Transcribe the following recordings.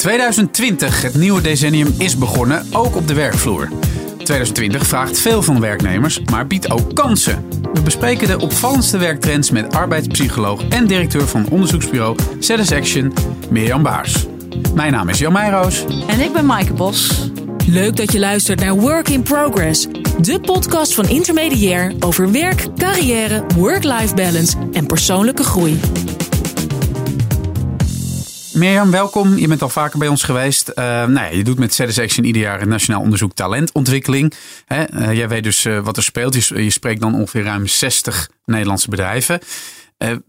2020, het nieuwe decennium, is begonnen, ook op de werkvloer. 2020 vraagt veel van werknemers, maar biedt ook kansen. We bespreken de opvallendste werktrends met arbeidspsycholoog en directeur van onderzoeksbureau Satisfaction, Mirjam Baars. Mijn naam is Jan Meijroos. En ik ben Maaike Bos. Leuk dat je luistert naar Work in Progress, de podcast van Intermediair over werk, carrière, work-life balance en persoonlijke groei. Mirjam, welkom. Je bent al vaker bij ons geweest. Uh, nou ja, je doet met Satisfaction ieder jaar het Nationaal Onderzoek Talentontwikkeling. Hè? Uh, jij weet dus uh, wat er speelt. Je, je, spreekt dan ongeveer ruim 60 Nederlandse bedrijven.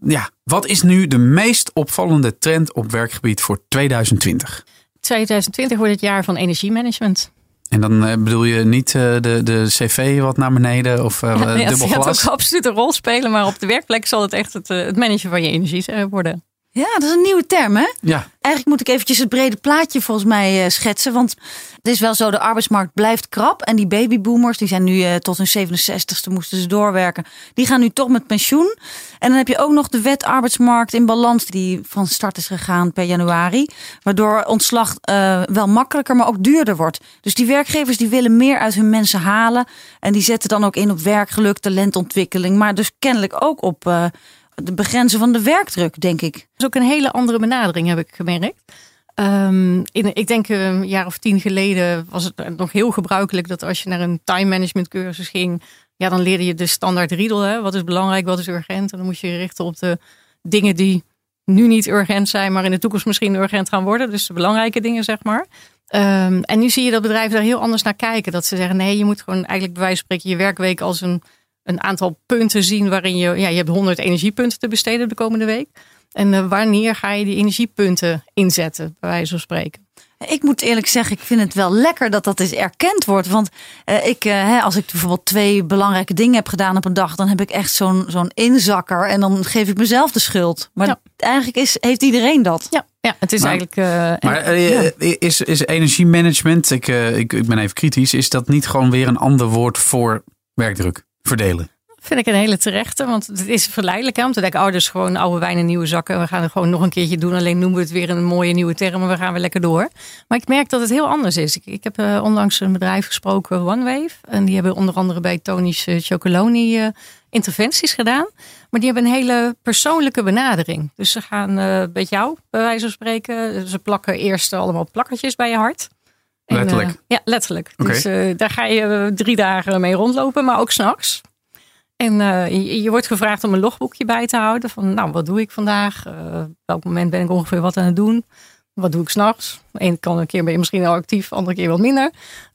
ja, wat is nu de meest opvallende trend op werkgebied voor 2020? 2020 wordt het jaar van energiemanagement. En dan bedoel je niet de, de cv wat naar beneden of uh, ja, dubbel glas? Het gaat ook absoluut een rol spelen, maar op de werkplek zal het echt het, het managen van je energie worden. Ja, dat is een nieuwe term, hè? Ja. Eigenlijk moet ik eventjes het brede plaatje volgens mij uh, schetsen. Want het is wel zo, de arbeidsmarkt blijft krap. En die babyboomers, die zijn nu uh, tot hun 67ste moesten ze doorwerken. Die gaan nu toch met pensioen. En dan heb je ook nog de wet arbeidsmarkt in balans. Die van start is gegaan per januari. Waardoor ontslag uh, wel makkelijker, maar ook duurder wordt. Dus die werkgevers die willen meer uit hun mensen halen. En die zetten dan ook in op werkgeluk, talentontwikkeling. Maar dus kennelijk ook op de begrenzen van de werkdruk, denk ik. Dat is ook een hele andere benadering, heb ik gemerkt. Um, in, ik denk een jaar of tien geleden was het nog heel gebruikelijk dat als je naar een time management cursus ging, ja, dan leerde je de standaard riedel. Hè? Wat is belangrijk, wat is urgent? En dan moest je je richten op de dingen die nu niet urgent zijn, maar in de toekomst misschien urgent gaan worden. Dus de belangrijke dingen, zeg maar. Um, en nu zie je dat bedrijven daar heel anders naar kijken. Dat ze zeggen, nee, je moet gewoon eigenlijk bij wijze van spreken je werkweek als een een aantal punten zien waarin je, ja, je hebt 100 energiepunten te besteden de komende week. En uh, wanneer ga je die energiepunten inzetten, bij wijze van spreken? Ik moet eerlijk zeggen, ik vind het wel lekker dat dat eens erkend wordt. Want uh, ik, uh, hè, als ik bijvoorbeeld twee belangrijke dingen heb gedaan op een dag, dan heb ik echt zo'n zo'n inzakker en dan geef ik mezelf de schuld. Maar ja. eigenlijk is, heeft iedereen dat. Ja, ja het is maar, eigenlijk. Uh, maar ja. is, is energiemanagement, ik, ik, ik ben even kritisch, is dat niet gewoon weer een ander woord voor werkdruk? Verdelen? Vind ik een hele terechte, want het is verleidelijk hè, om te denken, oh, gewoon oude wijn in nieuwe zakken. We gaan het gewoon nog een keertje doen, alleen noemen we het weer een mooie nieuwe term en we gaan weer lekker door. Maar ik merk dat het heel anders is. Ik, ik heb uh, onlangs een bedrijf gesproken, OneWave, en die hebben onder andere bij Tony's uh, Chocoloni uh, interventies gedaan. Maar die hebben een hele persoonlijke benadering. Dus ze gaan met jou, bij wijze van spreken, ze plakken eerst allemaal plakkertjes bij je hart. En, letterlijk? Uh, ja, letterlijk. Okay. Dus uh, daar ga je drie dagen mee rondlopen, maar ook s'nachts. En uh, je, je, wordt gevraagd om een logboekje bij te houden. Van nou, wat doe ik vandaag? op welk moment ben ik ongeveer wat aan het doen? Wat doe ik s'nachts? Eén kan een keer ben je misschien al actief, andere keer wat minder.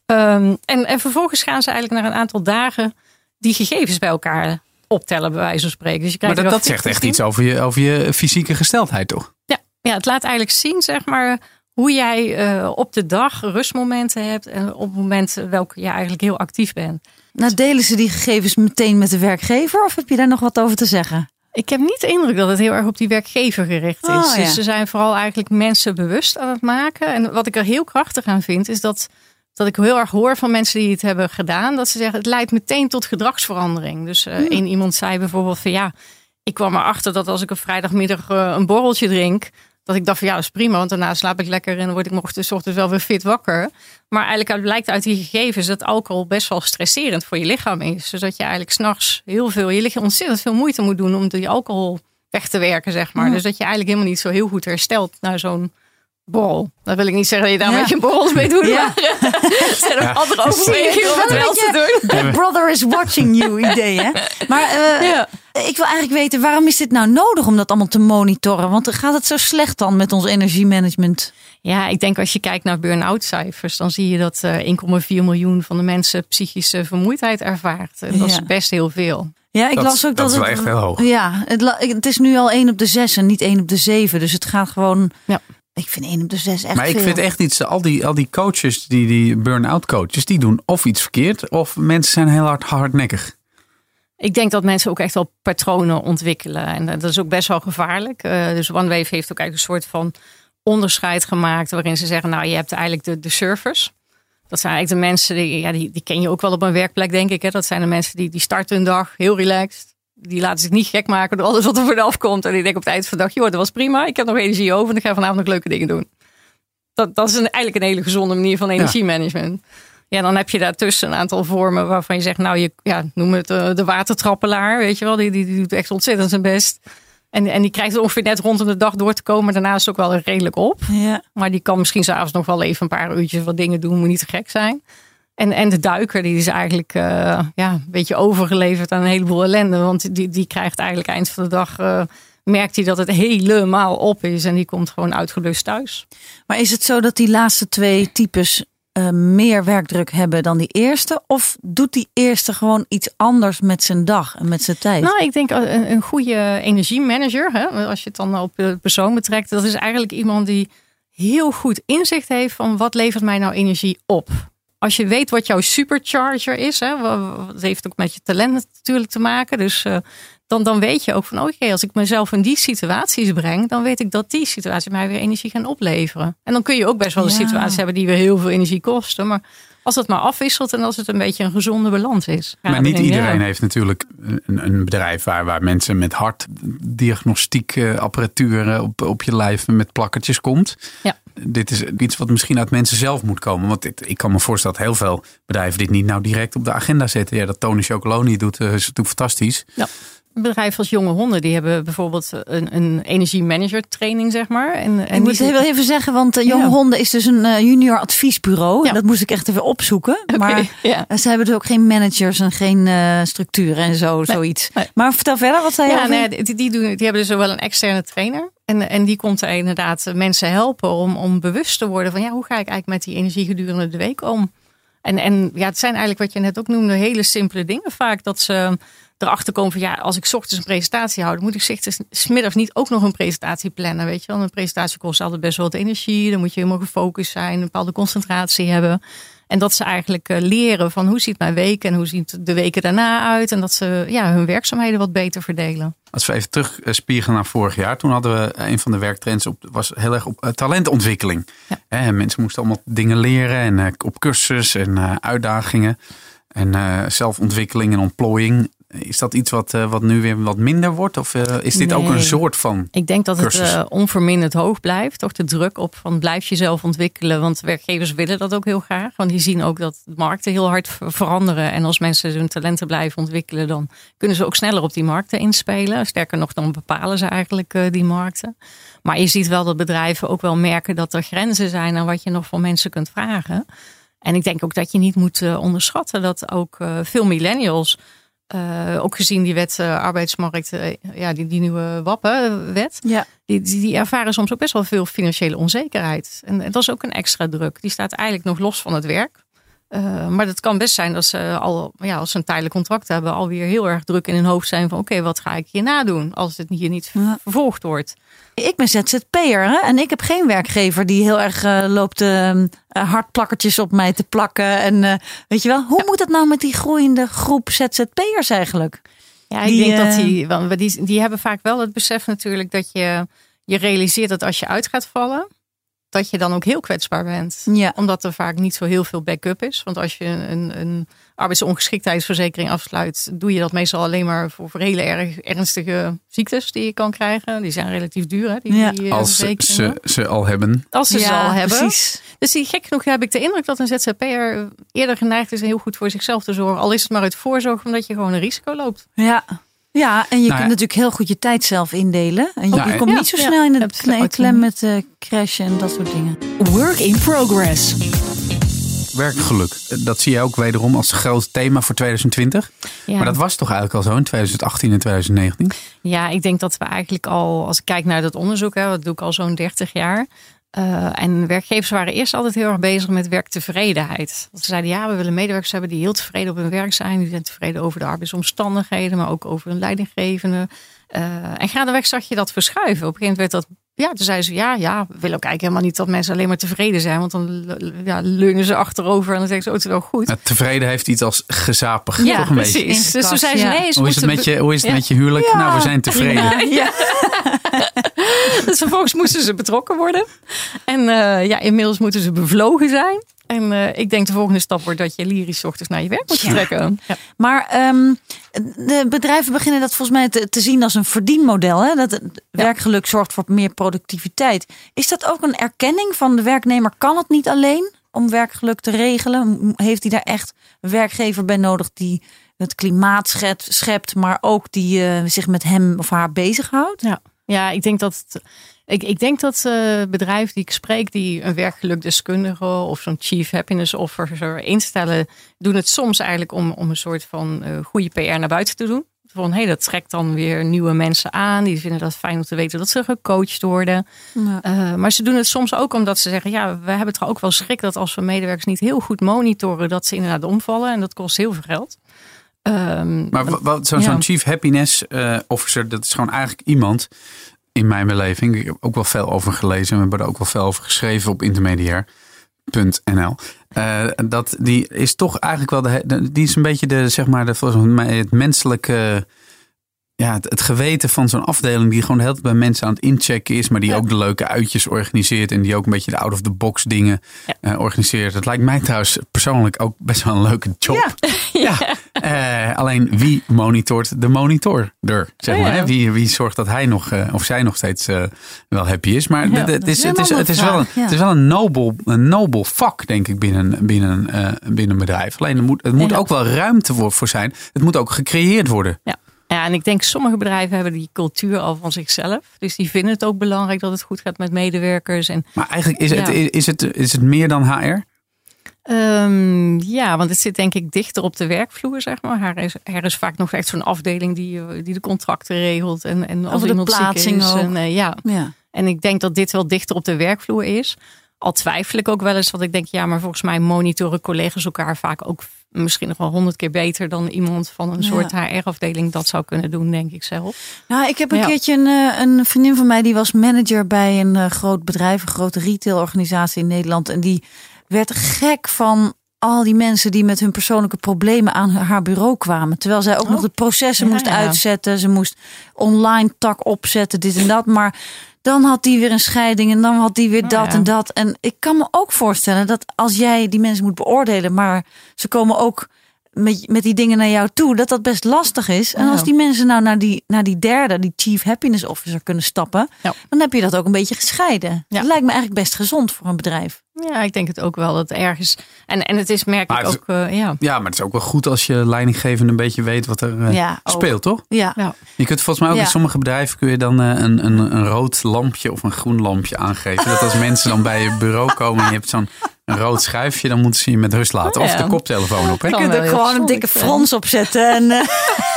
Um, en, en vervolgens gaan ze eigenlijk naar een aantal dagen die gegevens bij elkaar optellen, bij wijze van spreken. Dus je maar dat, dat zegt echt iets over je, over je fysieke gesteldheid, toch? Ja, ja, het laat eigenlijk zien, zeg maar, hoe jij uh, op de dag rustmomenten hebt en op het moment welke je eigenlijk heel actief bent. Nou, delen ze die gegevens meteen met de werkgever of heb je daar nog wat over te zeggen? Ik heb niet de indruk dat het heel erg op die werkgever gericht is. Oh, ja. Dus ze zijn vooral eigenlijk mensen bewust aan het maken. En wat ik er heel krachtig aan vind, is dat, dat ik heel erg hoor van mensen die het hebben gedaan. Dat ze zeggen, het leidt meteen tot gedragsverandering. Dus uh, hmm. één iemand zei bijvoorbeeld van ja, ik kwam erachter dat als ik op vrijdagmiddag uh, een borreltje drink, dat ik dacht van ja, dat is prima, want daarna slaap ik lekker en dan word ik de ochtends wel weer fit wakker. Maar eigenlijk blijkt uit die gegevens dat alcohol best wel stresserend voor je lichaam is. Dus dat je eigenlijk s'nachts heel veel, je lichaam ontzettend veel moeite moet doen om die alcohol weg te werken, zeg maar. Dus dat je eigenlijk helemaal niet zo heel goed herstelt naar zo'n borrel. Dat wil ik niet zeggen dat je daar ja. met je borrels mee doet. Ja. Maar er zijn ook andere overwegingen om het wel te doen. Big brother is watching you idee, hè? Maar uh, ja. ik wil eigenlijk weten, waarom is dit nou nodig om dat allemaal te monitoren? Want gaat het zo slecht dan met ons energiemanagement? Ja, ik denk als je kijkt naar burn-out cijfers, dan zie je dat uh, 1,4 miljoen van de mensen psychische vermoeidheid ervaart. En dat is best heel veel. Ja, ik dat, las ook dat, dat, is wel het, echt heel hoog. Ja, het, het, is nu al 1 op de 6 en niet 1 op de 7. Dus het gaat gewoon. Ja. Ik vind 1 op de 6 echt Maar ik veel. vind echt iets, al die, al die coaches, die, die burn-out coaches, die doen of iets verkeerd of mensen zijn heel hard hardnekkig. Ik denk dat mensen ook echt wel patronen ontwikkelen. En dat is ook best wel gevaarlijk. Uh, dus OneWave heeft ook eigenlijk een soort van onderscheid gemaakt. Waarin ze zeggen, nou je hebt eigenlijk de, de surfers. Dat zijn eigenlijk de mensen, die, ja, die, die ken je ook wel op een werkplek denk ik. Hè? Dat zijn de mensen die, die starten hun dag heel relaxed die laten zich niet gek maken door alles wat er vanaf komt. En die denken op het eind van de dag, joh, dat was prima. Ik heb nog energie over en ik ga vanavond nog leuke dingen doen. dat, dat is een, eigenlijk een hele gezonde manier van energiemanagement. Ja. dan heb je daartussen een aantal vormen waarvan je zegt, nou, je ja, noem het uh, de watertrappelaar, weet je wel, die, die, die doet echt ontzettend zijn best. En, en die krijgt het ongeveer net rondom de dag door te komen. Daarna is het ook wel redelijk op. Ja. Maar die kan misschien s'avonds nog wel even een paar uurtjes wat dingen doen. Moet niet te gek zijn. En, en de duiker die is eigenlijk uh, ja, een beetje overgeleverd aan een heleboel ellende. Want die, die krijgt eigenlijk eind van de dag... Uh, merkt hij dat het helemaal op is. En die komt gewoon uitgelust thuis. Maar is het zo dat die laatste twee types uh, meer werkdruk hebben dan die eerste? Of doet die eerste gewoon iets anders met zijn dag en met zijn tijd? Nou, ik denk een, een goede energiemanager, hè, als je het dan op de persoon betrekt, dat is eigenlijk iemand die heel goed inzicht heeft van wat levert mij nou energie op. Als je weet wat jouw supercharger is, hè, dat heeft ook met je talent natuurlijk te maken. Dus uh, dan, dan weet je ook van oké, als ik mezelf in die situaties breng, dan weet ik dat die situaties mij weer energie gaan opleveren. En dan kun je ook best wel een situatie hebben die weer heel veel energie kosten. Maar als het maar afwisselt en als het een beetje een gezonde balans is. Maar niet iedereen heeft natuurlijk een, een, bedrijf waar, waar mensen met hartdiagnostiekapparatuur op, op je lijf met plakkertjes komt. Ja. Dit is iets wat misschien uit mensen zelf moet komen. Want dit, ik kan me voorstellen dat heel veel bedrijven dit niet nou direct op de agenda zetten. Ja, dat Tony Chocoloni doet, is natuurlijk fantastisch. Ja bedrijven als Jonge Honden, die hebben bijvoorbeeld een, een energiemanager training, zeg maar. En, en ik moet heel even zeggen, want uh, Jonge ja. Honden is dus een uh, junior adviesbureau. Ja. Dat moest ik echt even opzoeken. Okay, maar ja. ze hebben dus ook geen managers en geen uh, structuren en zo, nee, zoiets. Nee. Maar vertel verder, wat zei je ja, nee, die, die, doen, die hebben dus wel een externe trainer. En, en die komt er inderdaad mensen helpen om, om bewust te worden van ja, hoe ga ik eigenlijk met die energie gedurende de week om? En, en ja, het zijn eigenlijk wat je net ook noemde, hele simpele dingen vaak. Dat ze erachter komen van ja, als ik ochtends een presentatie hou, dan moet ik smiddags niet ook nog een presentatie plannen. Weet je wel, een presentatie kost altijd best wel wat energie. Dan moet je helemaal gefocust zijn, een bepaalde concentratie hebben. En dat ze eigenlijk leren van hoe ziet mijn week en hoe ziet de weken daarna uit. En dat ze ja, hun werkzaamheden wat beter verdelen. Als we even terugspiegelen naar vorig jaar. Toen hadden we een van de werktrends op, was heel erg op talentontwikkeling. Ja. mensen moesten allemaal dingen leren en op cursus en uitdagingen. En zelfontwikkeling en ontplooiing. Is dat iets wat, uh, wat nu weer wat minder wordt? Of uh, is dit nee. ook een soort van. Ik denk dat cursus? het onverminderd hoog blijft. Toch de druk op van blijf jezelf ontwikkelen. Want werkgevers willen dat ook heel graag. Want die zien ook dat de markten heel hard veranderen. En als mensen hun talenten blijven ontwikkelen, dan kunnen ze ook sneller op die markten inspelen. Sterker nog, dan bepalen ze eigenlijk die markten. Maar je ziet wel dat bedrijven ook wel merken dat er grenzen zijn aan wat je nog van mensen kunt vragen. En ik denk ook dat je niet moet onderschatten dat ook veel millennials uh, ook gezien die wet uh, arbeidsmarkt, uh, ja, die, die nieuwe. Ja. Die, die, die, ervaren soms ook best wel veel financiële onzekerheid. En, en dat is ook een extra druk. Die staat eigenlijk nog los van het werk. Maar het kan best zijn dat ze al, ja, als ze een tijdelijk contract hebben, alweer heel erg druk in hun hoofd zijn van oké, wat ga ik hierna doen als het hier niet vervolgd wordt. Ik ben ZZP'er hè? en ik heb geen werkgever die heel erg uh, loopt uh, hardplakkertjes op mij te plakken. En weet je wel, hoe ja. moet het nou met die groeiende groep ZZP'ers eigenlijk? Ja, ik die, denk dat die, want die, die hebben vaak wel het besef natuurlijk dat je, je realiseert dat als je uit gaat vallen, dat je dan ook heel kwetsbaar bent. Ja. Omdat er vaak niet zo heel veel backup is. Want als je een, een arbeidsongeschiktheidsverzekering afsluit, doe je dat meestal alleen maar voor, voor hele erg ernstige ziektes die je kan krijgen. Die zijn relatief duur. Hè, die, ja. die, Als ze, ze al hebben. Als ze ja, ze al hebben. Precies. Dus die, gek genoeg heb ik de indruk dat een ZZP'er eerder geneigd is heel goed voor zichzelf te zorgen. Al is het maar uit voorzorg omdat je gewoon een risico loopt. Ja, ja, en je nou, kunt natuurlijk heel goed je tijd zelf indelen. En je, nou, je komt ja, niet zo snel in het klem met uh, crashen en dat soort dingen. Work in progress. Werkgeluk, dat zie je ook wederom als groot thema voor 2020. Ja. Maar dat was toch eigenlijk al zo in 2018 en 2019? Ja, ik denk dat we eigenlijk al, als ik kijk naar dat onderzoek, hè, dat doe ik al zo'n 30 jaar. Uh, en werkgevers waren eerst altijd heel erg bezig met werktevredenheid. Ze zeiden ja, we willen medewerkers hebben die heel tevreden op hun werk zijn. Die zijn tevreden over de arbeidsomstandigheden, maar ook over hun leidinggevende. Uh, en gaandeweg zag je dat verschuiven. Op een gegeven moment werd dat ja, toen zeiden ze ja, ja, we willen ook eigenlijk helemaal niet dat mensen alleen maar tevreden zijn. Want dan ja, leunen ze achterover en dan denken ze, oh, het is wel goed. Ja, tevreden heeft iets als gezapig. Ja, toch een precies. Beetje. Dus toen zeiden ze, nee, hoe is het met je, hoe is het met je huwelijk? Nou, we zijn tevreden. Ja. dus vervolgens moesten ze betrokken worden. En uh, ja, inmiddels moeten ze bevlogen zijn. En uh, ik denk de volgende stap wordt dat je lyrisch ochtends naar je werk moet trekken. Ja. Maar um, de bedrijven beginnen dat volgens mij te, te zien als een verdienmodel. Hè? Dat werkgeluk zorgt voor meer productiviteit. Is dat ook een erkenning van de werknemer? Kan het niet alleen om werkgeluk te regelen? Heeft hij daar echt een werkgever bij nodig die het klimaat schept, schept maar ook die uh, zich met hem of haar bezighoudt? Ja, ja ik denk dat. Het, ik, ik denk dat uh, bedrijven die ik spreek, die een werkgelukdeskundige of zo'n chief happiness officer instellen, doen het soms eigenlijk om, om een soort van uh, goede PR naar buiten te doen. Van hé, hey, dat trekt dan weer nieuwe mensen aan. Die vinden dat fijn om te weten dat ze gecoacht worden. Ja. Uh, maar ze doen het soms ook omdat ze zeggen: ja, we hebben toch ook wel schrik dat als we medewerkers niet heel goed monitoren, dat ze inderdaad omvallen. En dat kost heel veel geld. Um, maar wat, zo'n ja. chief happiness uh, officer, dat is gewoon eigenlijk iemand in mijn beleving. Ik heb ook wel veel over gelezen. We hebben er ook wel veel over geschreven op intermediair.nl. Uh, dat die is toch eigenlijk wel de, die is een beetje de zeg maar de volgens mij het menselijke ja, het, het, geweten van zo'n afdeling die gewoon heel bij mensen aan het inchecken is, maar die ook de leuke uitjes organiseert en die ook een beetje de out-of-the-box dingen ja. uh, organiseert. Dat lijkt mij trouwens persoonlijk ook best wel een leuke job. Ja. ja. Uh, alleen wie monitort de monitor er, zeg maar. Wie, wie zorgt dat hij nog, uh, of zij nog steeds wel happy is. Maar het, is, het, is, het, is wel een, het is wel een nobel, een nobel vak, denk ik, binnen, binnen, binnen een bedrijf. Alleen er moet, het moet ook wel ruimte voor, voor zijn. Het moet ook gecreëerd worden. Ja. Ja, en ik denk sommige bedrijven hebben die cultuur al van zichzelf. Dus die vinden het ook belangrijk dat het goed gaat met medewerkers. En, maar eigenlijk is, het, is, het, is het meer dan HR? Um, ja, want het zit denk ik dichter op de werkvloer, zeg maar. Er is, er is vaak nog echt zo'n afdeling die, die de contracten regelt. En, en als iemand ziek is. En, uh, ja. ja. en ik denk dat dit wel dichter op de werkvloer is. Al twijfel ik ook wel eens, want ik denk, ja, maar volgens mij monitoren collega's elkaar vaak ook misschien nog wel honderd keer beter dan iemand van een soort HR-afdeling dat zou kunnen doen, denk ik zelf. Nou, ik heb een keertje een, eh, een vriendin van mij die was manager bij een uh, groot bedrijf, een grote retailorganisatie in Nederland. En die werd gek van al die mensen die met hun persoonlijke problemen aan haar bureau kwamen. Terwijl zij ook oh. nog de processen moest uitzetten. Ze moest online tak opzetten, dit en dat. Maar dan had die weer een scheiding en dan had die weer oh dat en dat. En ik kan me ook voorstellen dat als jij die mensen moet beoordelen, maar ze komen ook met, met die dingen naar jou toe, dat dat best lastig is. En als die mensen nou naar die, naar die derde, die Chief Happiness Officer kunnen stappen, dan heb je dat ook een beetje gescheiden. Dat lijkt me eigenlijk best gezond voor een bedrijf. Ja, ik denk het ook wel dat ergens. En, en het is merk ik ook. Uh, ja. ja, maar het is ook wel goed als je leidinggevende een beetje weet wat er uh, speelt, toch? Ja. ja. Je kunt volgens mij ook in sommige bedrijven kun je dan uh, een, een, een rood lampje of een groen lampje aangeven. dat als mensen dan bij je bureau komen en je hebt zo'n een rood schuifje, dan moeten ze je met rust laten. Of de koptelefoon op. Hè? Je kunt er gewoon een dikke frons op zetten. En, uh...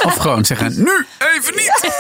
Of gewoon zeggen, nu even niet.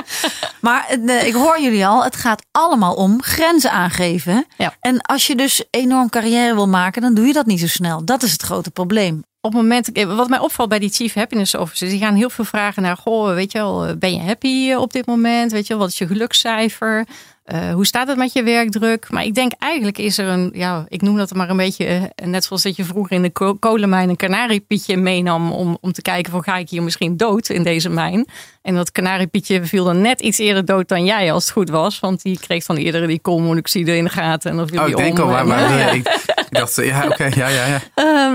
maar uh, ik hoor jullie al, het gaat allemaal om grenzen aangeven. Ja. En als je dus enorm carrière wil maken, dan doe je dat niet zo snel. Dat is het grote probleem. Op het moment, wat mij opvalt bij die Chief Happiness Officers, die gaan heel veel vragen naar, goh, weet je wel, ben je happy op dit moment? Weet je wat is je gelukscijfer? Uh, hoe staat het met je werkdruk? Maar ik denk eigenlijk is er een, ja, ik noem dat maar een beetje, uh, net zoals dat je vroeger in de kolenmijn een kanariepietje meenam om, om te kijken van ga ik hier misschien dood in deze mijn? En dat kanariepietje viel dan net iets eerder dood dan jij als het goed was, want die kreeg dan eerder die koolmonoxide in de gaten. En dan viel oh, die ik denk al, maar, ja. ik, ik, dacht, ja, oké, okay, ja, ja, ja.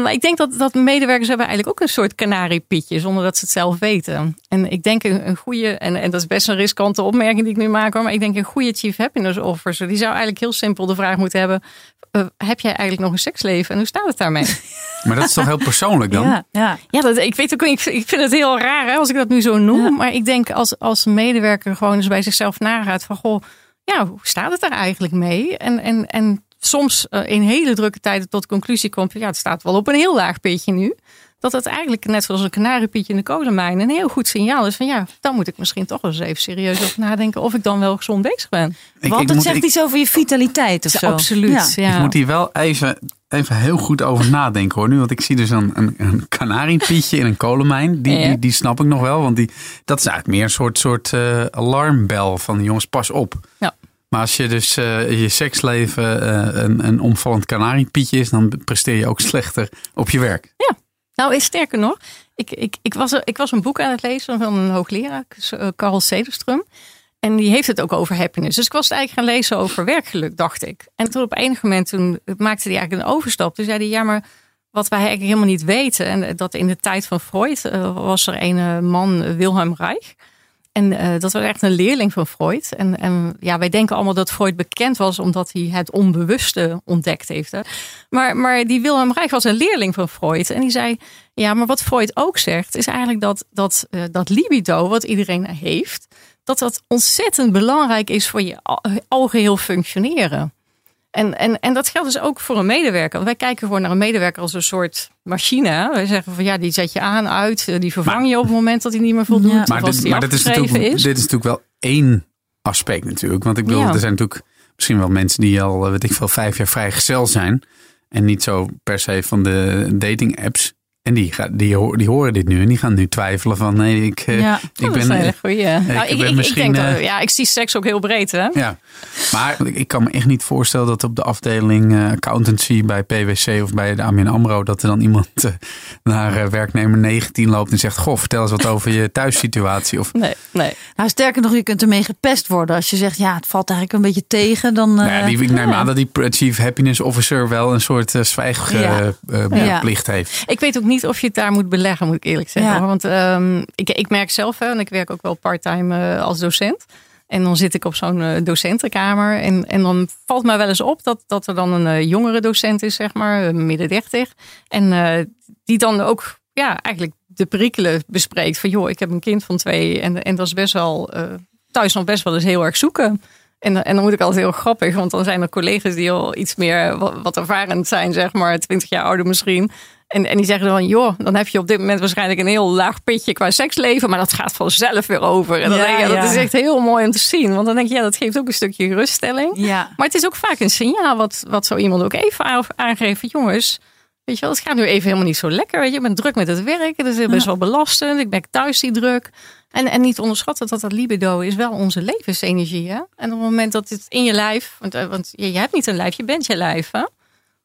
Uh, ik denk dat, dat medewerkers hebben eigenlijk ook een soort kanariepietje, zonder dat ze het zelf weten. En ik denk een, een goede, en, en dat is best een riskante opmerking die ik nu maak, hoor, maar ik denk een goede chief happiness officer, die zou eigenlijk heel simpel de vraag moeten hebben: uh, heb jij eigenlijk nog een seksleven en hoe staat het daarmee? Maar dat is toch heel persoonlijk dan? Ja, ja. ja dat, ik weet ook, ik, ik vind het heel raar hè, als ik dat nu zo noem. Ja. Maar ik denk als, als medewerker gewoon eens bij zichzelf nagaat van goh, ja, hoe staat het er eigenlijk mee? En, en, en soms uh, in hele drukke tijden tot de conclusie komt, ja, het staat wel op een heel laag pitje nu dat het eigenlijk net zoals een kanariepietje in de kolenmijn een heel goed signaal is van ja, dan moet ik misschien toch eens even serieus over nadenken of ik dan wel gezond bezig ben. Ik, Want het zegt ik, iets over je vitaliteit of zo. Absoluut. Ja. Ik moet hier wel even, even heel goed over nadenken hoor nu, want ik zie dus een, een, een kanariepietje in een kolenmijn. Die, ja. die, die, snap ik nog wel, want die, dat is eigenlijk meer een soort, soort uh, alarmbel van jongens pas op. Ja. Maar als je dus uh, je seksleven uh, een, een omvallend kanariepietje is, dan presteer je ook slechter op je werk. Ja. Nou, sterker nog, ik, ik, ik, was, ik was een boek aan het lezen van een hoogleraar, Carl Cederström. En die heeft het ook over happiness. Dus ik was het eigenlijk gaan lezen over werkgeluk, dacht ik. En toen op enig moment toen maakte hij eigenlijk een overstap. Toen zei hij, ja, maar wat wij eigenlijk helemaal niet weten. En dat in de tijd van Freud was er een man, Wilhelm Reich. En uh, dat was echt een leerling van Freud. En, en ja, wij denken allemaal dat Freud bekend was omdat hij het onbewuste ontdekt heeft. Hè? Maar, maar die Wilhelm Reich was een leerling van Freud. En die zei, ja, maar wat Freud ook zegt, is eigenlijk dat, dat, uh, dat libido wat iedereen heeft, dat dat ontzettend belangrijk is voor je algeheel functioneren. En, en, en dat geldt dus ook voor een medewerker. wij kijken gewoon naar een medewerker als een soort machine. Wij zeggen van ja, die zet je aan, uit, eh, die vervang je op het moment dat hij niet meer voldoet. Ja. Maar, dit, maar dit, is natuurlijk, is. dit is natuurlijk wel één aspect natuurlijk. Want ik bedoel, er zijn natuurlijk misschien wel mensen die al, eh, weet ik veel, vijf jaar vrijgezel zijn. En niet zo per se van de dating apps. En die, die, die horen dit nu en die gaan nu twijfelen van nee, ik, eh, ja, ik ben... een Ik, nou, ik, ben misschien, ik denk dat, ja, ik zie seks ook heel breed hè. Ja, maar ik kan me echt niet voorstellen dat op de afdeling accountancy bij PwC of bij de AMN AMRO dat er dan iemand uh, naar werknemer 19 loopt en zegt goh, vertel eens wat over je thuissituatie. Of... Nee, nee. Nou sterker nog, je kunt ermee gepest worden als je zegt ja, het valt eigenlijk een beetje tegen. Dan, nou ja, die, ik neem aan dat die Chief Happiness Officer wel een soort zwijgplicht ja. heeft. Ik weet ook niet niet of je het daar moet beleggen, moet ik eerlijk zeggen. Want um, ik, ik merk zelf, hè, en ik werk ook wel parttime uh, als docent. En dan zit ik op zo'n uh, docentenkamer. En, en dan valt mij wel eens op dat, dat er dan een uh, jongere docent is, zeg maar, midden dertig. En die dan ook ja, eigenlijk de perikelen bespreekt. Van joh, ik heb een kind van twee. En, en dat is best wel thuis nog best wel eens heel erg zoeken. En, en dan moet ik altijd heel grappig, want dan zijn er collega's die al iets meer wat, wat ervarend zijn, zeg maar, twintig jaar ouder misschien. En, en die zeggen dan, joh, dan heb je op dit moment waarschijnlijk een heel laag pitje qua seksleven, maar dat gaat vanzelf weer over. En dan denk je, dat is echt heel mooi om te zien. Want dan denk je, ja, dat geeft ook een stukje geruststelling. Ja. Maar het is ook vaak een signaal wat, wat zo iemand ook even aangeeft. Jongens, weet je wel, het gaat nu even helemaal niet zo lekker. Weet je, ik ben druk met het werk, het is best wel belastend. Ik ben thuis die druk. En, en niet onderschatten dat dat libido is wel onze levensenergie. Hè? En op het moment dat het in je lijf, want, eh, want je, je hebt niet een lijf, je bent je lijf. Hè?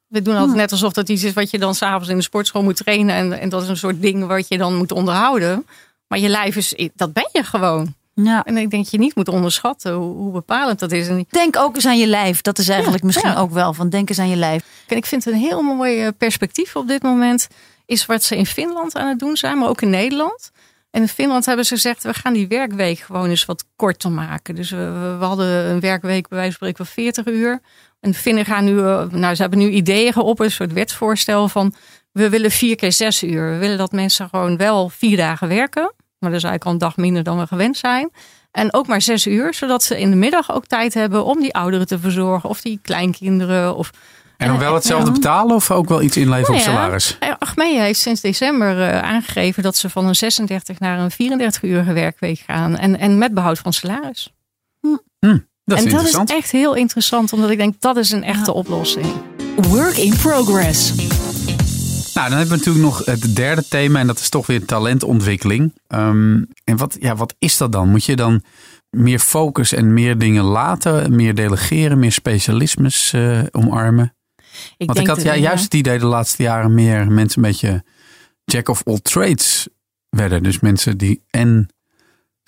We doen altijd net alsof dat iets is wat je dan s'avonds in de sportschool moet trainen. En, en dat is een soort ding wat je dan moet onderhouden. Maar je lijf is, dat ben je gewoon. Ja. En ik denk dat je niet moet onderschatten hoe, hoe bepalend dat is. En denk ook eens aan je lijf. Dat is eigenlijk misschien ook wel van denk eens aan je lijf. En ik vind het een heel mooi eh, perspectief op dit moment. Is wat ze in Finland aan het doen zijn, maar ook in Nederland. En in Finland hebben ze gezegd, we gaan die werkweek gewoon eens wat korter maken. Dus we, we hadden een werkweek bij wijze van spreken van 40 uur. En Finnen gaan nu, eh, nou ze hebben nu ideeën op, een soort wetsvoorstel van we willen vier keer zes uur. We willen dat mensen gewoon wel vier dagen werken. Maar dat is eigenlijk al een dag minder dan we gewend zijn. En ook maar zes uur, zodat ze in de middag ook tijd hebben om die ouderen te verzorgen of die kleinkinderen. Of, en dan wel hetzelfde betalen of ook wel iets inleveren nou op salaris? Ja, Achmea heeft sinds december aangegeven dat ze van een 36 naar een 34 uur werkweek gaan. En, en met behoud van salaris. Hm. Hm. Dat en dat is echt heel interessant, omdat ik denk dat is een echte oplossing. Work in progress. Nou, dan hebben we natuurlijk nog het derde thema en dat is toch weer talentontwikkeling. Um, en wat, ja, wat is dat dan? Moet je dan meer focus en meer dingen laten, meer delegeren, meer specialismes uh, omarmen? Ik Want ik had ja, juist het idee de laatste jaren meer mensen een beetje jack of all trades werden. Dus mensen die en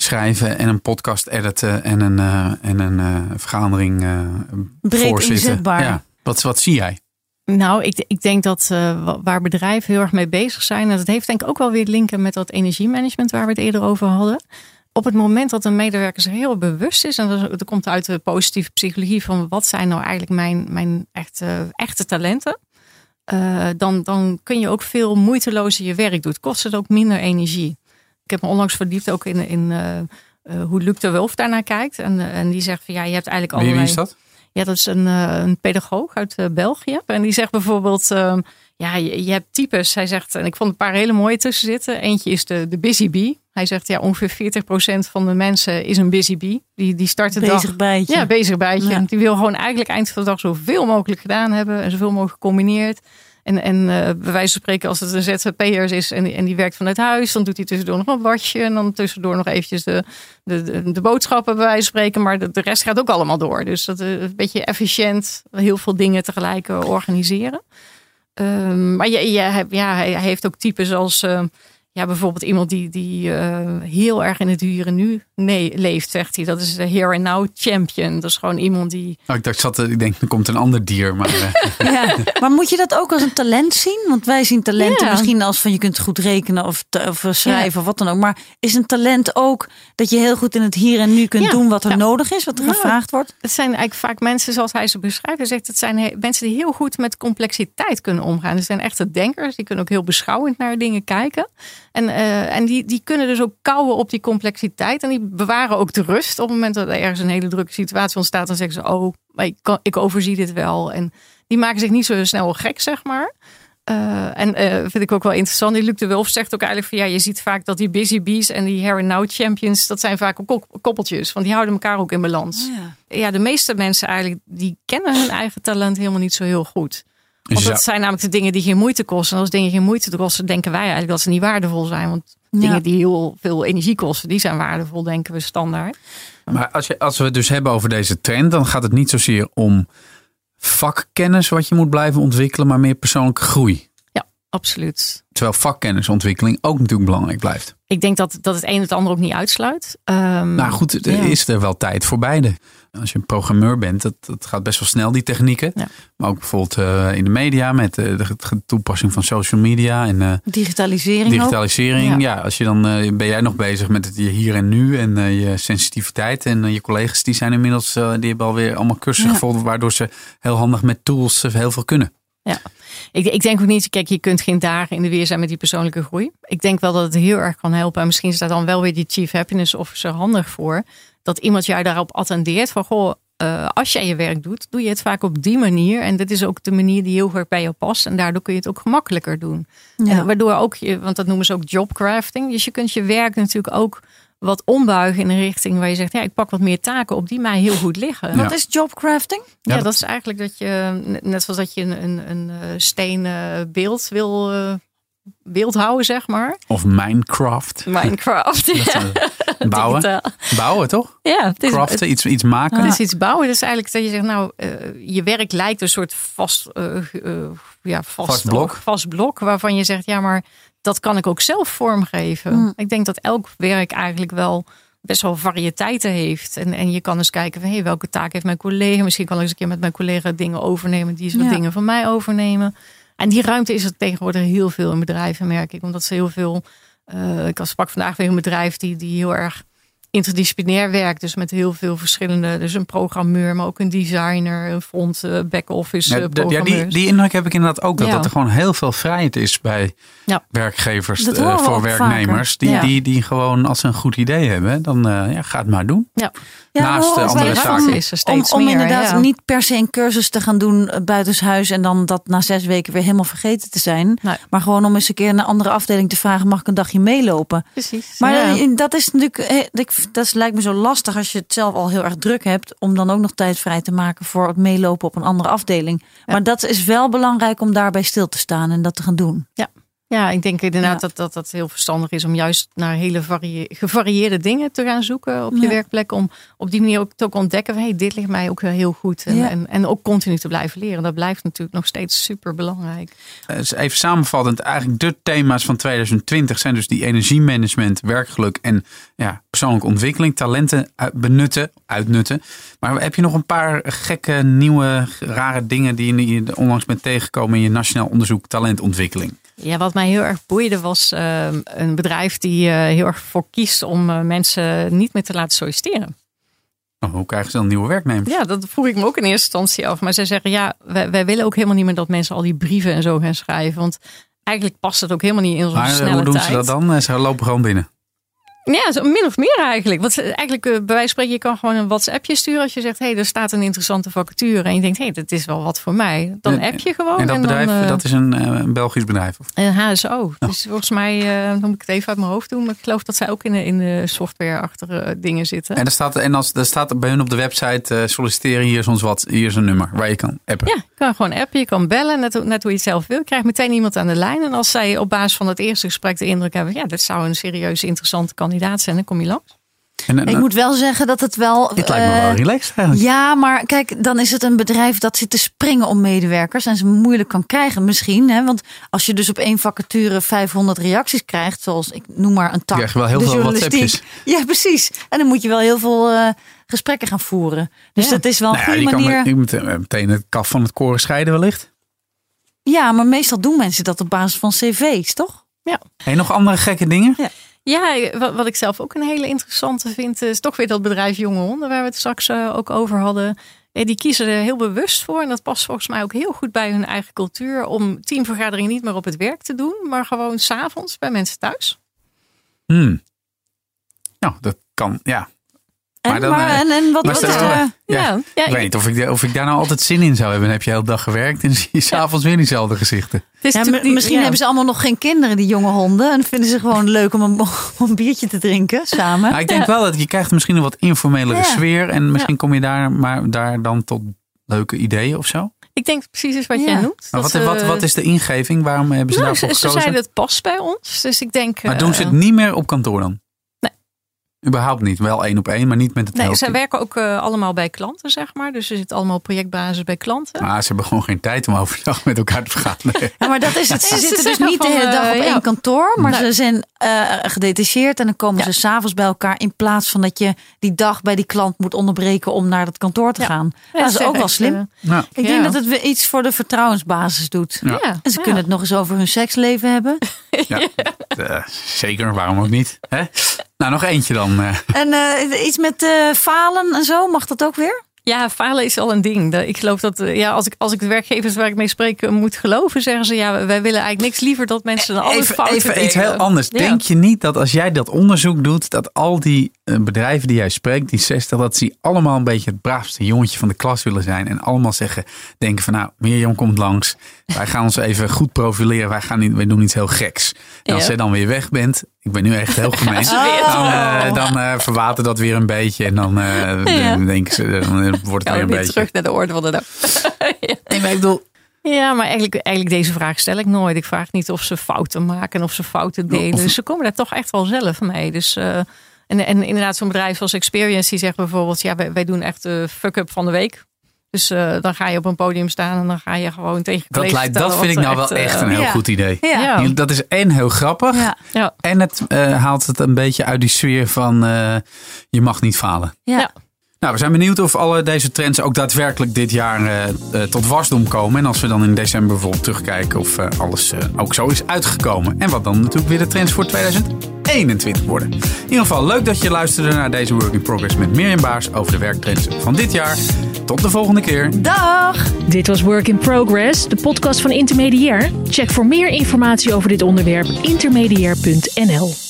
schrijven en een podcast editen en een, uh, en een uh, vergadering uh, voorzitten. Ja. Wat, wat zie jij? Nou, ik, ik denk dat waar bedrijven heel erg mee bezig zijn, en dat heeft denk ik ook wel weer linken met dat energiemanagement waar we het eerder over hadden. Op het moment dat een medewerker zich heel bewust is, en dat, komt uit de positieve psychologie van wat zijn nou eigenlijk mijn, mijn echte, echte talenten, dan, dan kun je ook veel moeitelozer je werk doen. Het kost het ook minder energie. Ik heb me onlangs verdiept ook in, in uh, uh, hoe Luc de Wolf daarnaar kijkt. En, uh, en die zegt van ja, je hebt eigenlijk allerlei... Wie is dat? Ja, dat is een, een pedagoog uit België. En die zegt bijvoorbeeld, ehm, ja, je, je, hebt types. Hij zegt, en ik vond een paar hele mooie tussen zitten. Eentje is de, de busy bee. Hij zegt, ja, ongeveer 40% van de mensen is een busy bee. Die, die start de bezig Bijtje. Ja, bezig bijtje. Ja. Die wil gewoon eigenlijk eind van de dag zoveel mogelijk gedaan hebben. En zoveel mogelijk gecombineerd. En, en uh, bij wijze van spreken, als het een ZZP'er is en, en die werkt vanuit huis, dan doet hij tussendoor nog een wasje. En dan tussendoor nog eventjes de, de, de, boodschappen bij wijze van spreken. Maar de, rest gaat ook allemaal door. Dus dat is een beetje efficiënt, heel veel dingen tegelijk organiseren. Um, maar je, je, ja, hij heeft ook types als. Ja, bijvoorbeeld iemand die, die uh, heel erg in het hier en nu nee, leeft, zegt hij. Dat is de here and now champion. Dat is gewoon iemand die... Oh, ik dacht, zat, ik denk, er komt een ander dier. Maar, uh... ja, maar moet je dat ook als een talent zien? Want wij zien talenten ja. misschien als van je kunt goed rekenen of, of schrijven ja. of wat dan ook. Maar is een talent ook dat je heel goed in het hier en nu kunt doen wat er nodig is, wat er gevraagd wordt? Het zijn eigenlijk vaak mensen zoals hij ze beschrijft. Hij zegt, het zijn mensen die heel goed met complexiteit kunnen omgaan. Het zijn echte denkers. Die kunnen ook heel beschouwend naar dingen kijken. En, uh, en die, die kunnen dus ook kouwen op die complexiteit. En die bewaren ook de rust. Op het moment dat er ergens een hele drukke situatie ontstaat, dan zeggen ze: Oh, ik, kan, ik overzie dit wel. En die maken zich niet zo snel gek, zeg maar. Uh, en uh, vind ik ook wel interessant. Die Luc de Wulf zegt ook eigenlijk van ja, je ziet vaak dat die busy bees en die here and now champions, dat zijn vaak ook koppeltjes. Want die houden elkaar ook in balans. Oh ja. ja. de meeste mensen eigenlijk, die kennen hun eigen talent helemaal niet zo heel goed. Want dat zijn namelijk de dingen die geen moeite kosten. En als dingen geen moeite kosten, denken wij eigenlijk dat ze niet waardevol zijn. Want dingen die heel veel energie kosten, die zijn waardevol, denken we standaard. Maar als, je, als we het dus hebben over deze trend, dan gaat het niet zozeer om vakkennis wat je moet blijven ontwikkelen, maar meer persoonlijke groei. Ja, absoluut. Terwijl vakkennisontwikkeling ook natuurlijk belangrijk blijft. Ik denk dat, dat het een het ander ook niet uitsluit. Um, nou goed, er is er wel tijd voor beide. Als je een programmeur bent, dat, dat gaat best wel snel, die technieken. Ja. Maar ook bijvoorbeeld uh, in de media met uh, de toepassing van social media. En, uh, digitalisering. Digitalisering, ja. ja. Als je dan ben jij nog bezig met het hier en nu en je sensitiviteit. En je collega's die zijn inmiddels, die hebben alweer allemaal cursussen gevonden. Waardoor ze heel handig met tools heel veel kunnen. Ja, ik, ik, denk ook niet, kijk, je kunt geen dagen in de weer zijn met die persoonlijke groei. Ik denk wel dat het heel erg kan helpen. En misschien is daar dan wel weer die Chief Happiness Officer handig voor. Dat iemand jou daarop attendeert van, goh, uh, als jij je werk doet, doe je het vaak op die manier. En dat is ook de manier die heel erg bij jou past. En daardoor kun je het ook gemakkelijker doen. Ja. En waardoor ook je, want dat noemen ze ook jobcrafting. Dus je kunt je werk natuurlijk ook wat ombuigen in een richting waar je zegt, ja, ik pak wat meer taken op die mij heel goed liggen. Wat is jobcrafting? Ja, ja, dat is eigenlijk dat je, net zoals dat je een, een, een eh, stenen beeld wil uh, beeld houden, zeg maar. Of Minecraft. Minecraft, ja. bouwen. bouwen, toch? Ja. Het is, Craften, iets, iets maken. Het is iets bouwen. Dat is eigenlijk dat je zegt, nou, uh, je werk lijkt een soort vast, ja, vast, vast blok. vast blok. Waarvan je zegt, ja, maar dat kan ik ook zelf vormgeven. Mm. Ik denk dat elk werk eigenlijk wel best wel variëteiten heeft. En, en je kan eens kijken van hey, welke taak heeft mijn collega. Misschien kan ik eens een keer met mijn collega dingen overnemen. Die ze dingen van mij overnemen. En die ruimte is er tegenwoordig heel veel in bedrijven, merk ik. Omdat ze heel veel. Uh, ik sprak vandaag weer een bedrijf die, die heel erg interdisciplinair werk. Dus met heel veel verschillende. Dus een programmeur, maar ook een designer, een front, uh, back-office. Ja, uh, ja, die, die indruk heb ik inderdaad ook. Dat, ja. dat er gewoon heel veel vrijheid is bij ja. werkgevers uh, voor werknemers. Die, die, die gewoon, als ze een goed idee hebben, dan ja, ga het maar doen. Ja. Naast de andere zaken. Is er steeds om, om meer, inderdaad niet per se een cursus te gaan doen buitenshuis en dan dat na zes weken weer helemaal vergeten te zijn. Nee. Maar gewoon om eens een keer een andere afdeling te vragen: mag ik een dagje meelopen? Precies. Maar dat is natuurlijk, dat lijkt me zo lastig als je het zelf al heel erg druk hebt, om dan ook nog tijd vrij te maken voor het meelopen op een andere afdeling. Ja. Maar dat is wel belangrijk om daarbij stil te staan en dat te gaan doen. Ja, ja, ik denk inderdaad ja. dat, dat dat heel verstandig is om juist naar hele gevarieerde dingen te gaan zoeken op je ja. werkplek. Om op die manier ook te ontdekken van hey, dit ligt mij ook heel goed. En, ja. en, en, ook continu te blijven leren. Dat blijft natuurlijk nog steeds super belangrijk. Even samenvattend, eigenlijk de thema's van 2020 zijn dus die energiemanagement, werkgeluk en ja, persoonlijke ontwikkeling, talenten benutten, uitnutten. Maar heb je nog een paar gekke, nieuwe, rare dingen die je onlangs bent tegengekomen in je nationaal onderzoek talentontwikkeling? Ja, wat mij heel erg boeide was uh, een bedrijf die uh, heel erg voor kiest om uh, mensen niet meer te laten solliciteren. Oh, hoe krijgen ze dan nieuwe werknemers? Ja, dat vroeg ik me ook in eerste instantie af. Maar zij zeggen ja, wij, wij, willen ook helemaal niet meer dat mensen al die brieven en zo gaan schrijven. Want eigenlijk past het ook helemaal niet in onze maar, snelle hoe doen tijd. ze dat dan? Ze lopen gewoon binnen. Ja, zo min of meer eigenlijk. Want eigenlijk, bij wijze van spreken, je kan gewoon een WhatsAppje sturen als je zegt: hé, hey, er staat een interessante vacature. En je denkt: hé, hey, dat is wel wat voor mij. Dan app je gewoon. En dat bedrijf, dan, uh, dat is een, een, Belgisch bedrijf? Of? Een HSO. Oh. Dus volgens mij, uh, dan moet ik het even uit mijn hoofd doen. Maar ik geloof dat zij ook in de, in de software-achtige dingen zitten. En er staat, en als, er staat bij hun op de website: uh, solliciteren, hier is ons wat, hier is een nummer waar je kan appen. Ja, je kan gewoon appen, je kan bellen, net, net hoe je het zelf wil. Je krijgt meteen iemand aan de lijn. En als zij op basis van het eerste gesprek de indruk hebben: ja, dit zou een serieus interessante kandidaat zijn, dan kom je langs. En, ik moet wel zeggen dat het wel. Het lijkt me wel relaxed eigenlijk. Ja, maar kijk, dan is het een bedrijf dat zit te springen om medewerkers en ze moeilijk kan krijgen misschien. Hè? Want als je dus op één vacature 500 reacties krijgt, zoals ik noem maar een tak. Krijg je wel heel veel WhatsAppjes. Ja, precies. En dan moet je wel heel veel uh, gesprekken gaan voeren. Dus dat is wel een nou goede manier. je moet meteen het kaf van het koren scheiden wellicht. Ja, maar meestal doen mensen dat op basis van cv's, toch? Ja. En nog andere gekke dingen? Ja. Ja, wat, ik zelf ook een hele interessante vind, is toch weer dat bedrijf Jonge Honden, waar we het straks uh, ook over hadden. Die kiezen er heel bewust voor. En dat past volgens mij ook heel goed bij hun eigen cultuur. Om teamvergaderingen niet meer op het werk te doen, maar gewoon s'avonds bij mensen thuis. Hmm. Nou, dat kan, ja. En, maar, dan, maar, eh, en, en wat was het? Ja, ja, ik weet niet of ik, of ik daar nou altijd zin in zou hebben. Dan heb je de hele dag gewerkt en zie je s'avonds weer diezelfde gezichten. Ja, misschien hebben ze allemaal nog geen kinderen, die jonge honden. En vinden ze gewoon leuk om een, een biertje te drinken samen. Nou, ik denk wel dat je krijgt misschien een wat informelere sfeer. En misschien kom je daar, maar daar dan tot leuke ideeën of zo. Ik denk precies is wat jij noemt. Maar wat, wat, wat, is de ingeving? Waarom hebben ze nou, daarvoor gekozen? Ze zeiden het past bij ons. Dus ik denk. Maar doen ze het eh, niet meer op kantoor dan? Überhaupt niet. Wel één op één, maar niet met het Nee, ze werken ook uh, allemaal bij klanten, zeg maar. Dus ze zitten allemaal op projectbasis bij klanten. Maar ze hebben gewoon geen tijd om overdag met elkaar te vergaderen. Ja, maar dat is het. Ze zitten dus niet de hele dag op uh, één kantoor. Maar ze zijn uh, gedetacheerd en dan komen ja. ze s'avonds bij elkaar. In plaats van dat je die dag bij die klant moet onderbreken om naar dat kantoor te gaan. Ja, dat is ook wel slim. Ik denk dat het weer iets voor de vertrouwensbasis doet. En ze kunnen het nog eens over hun seksleven hebben. Ja, zeker. Waarom ook niet? Hè? Nou, nog eentje dan. Eh. En uh, iets met falen en zo, mag dat ook weer? Ja, falen is al een ding. Ik geloof dat ja, als, ik, als ik de werkgevers waar ik mee spreek moet geloven, zeggen ze ja, wij willen eigenlijk niks liever dat mensen dan alles even, Even iets heel anders. Denk je niet dat als jij dat onderzoek doet, dat al die bedrijven die jij spreekt, die 60, dat ze allemaal een beetje het braafste jongetje van de klas willen zijn en allemaal zeggen, denken van nou, Mirjam komt langs, wij gaan ons even goed profileren, wij, gaan niet, wij doen iets heel geks. En als jij dan weer weg bent, ik ben nu echt heel gemeen. Dan, uh, dan uh, verwatert dat weer een beetje. En dan uh, ja. denken ze, dan wordt het weer een beetje. terug naar de orde van de dag. ja. Nee, maar ik bedoel. Ja, maar eigenlijk, eigenlijk deze vraag stel ik nooit. Ik vraag niet of ze fouten maken of ze fouten delen. Dus ze komen daar toch echt wel zelf mee. Dus, en, en inderdaad, zo'n bedrijf als Experience die zegt bijvoorbeeld: ja, wij, wij doen echt de fuck-up van de week. Dus uh, dan ga je op een podium staan en dan ga je gewoon tegen Dat, lijkt, dat vind ik nou wel echt een heel goed idee. Ja. Dat is en heel grappig. Ja. En het uh, haalt het een beetje uit die sfeer van uh, je mag niet falen. Ja. Nou, we zijn benieuwd of alle deze trends ook daadwerkelijk dit jaar uh, uh, tot wasdom komen. En als we dan in december bijvoorbeeld terugkijken of uh, alles ook zo is uitgekomen. En wat dan natuurlijk weer de trends voor 2021 worden. In ieder geval leuk dat je luisterde naar deze Work in Progress met Mirjam Baars over de werktrends van dit jaar. Tot de volgende keer. Dag! Dit was Work in Progress, de podcast van Intermediair. Check voor meer informatie over dit onderwerp intermediair.nl.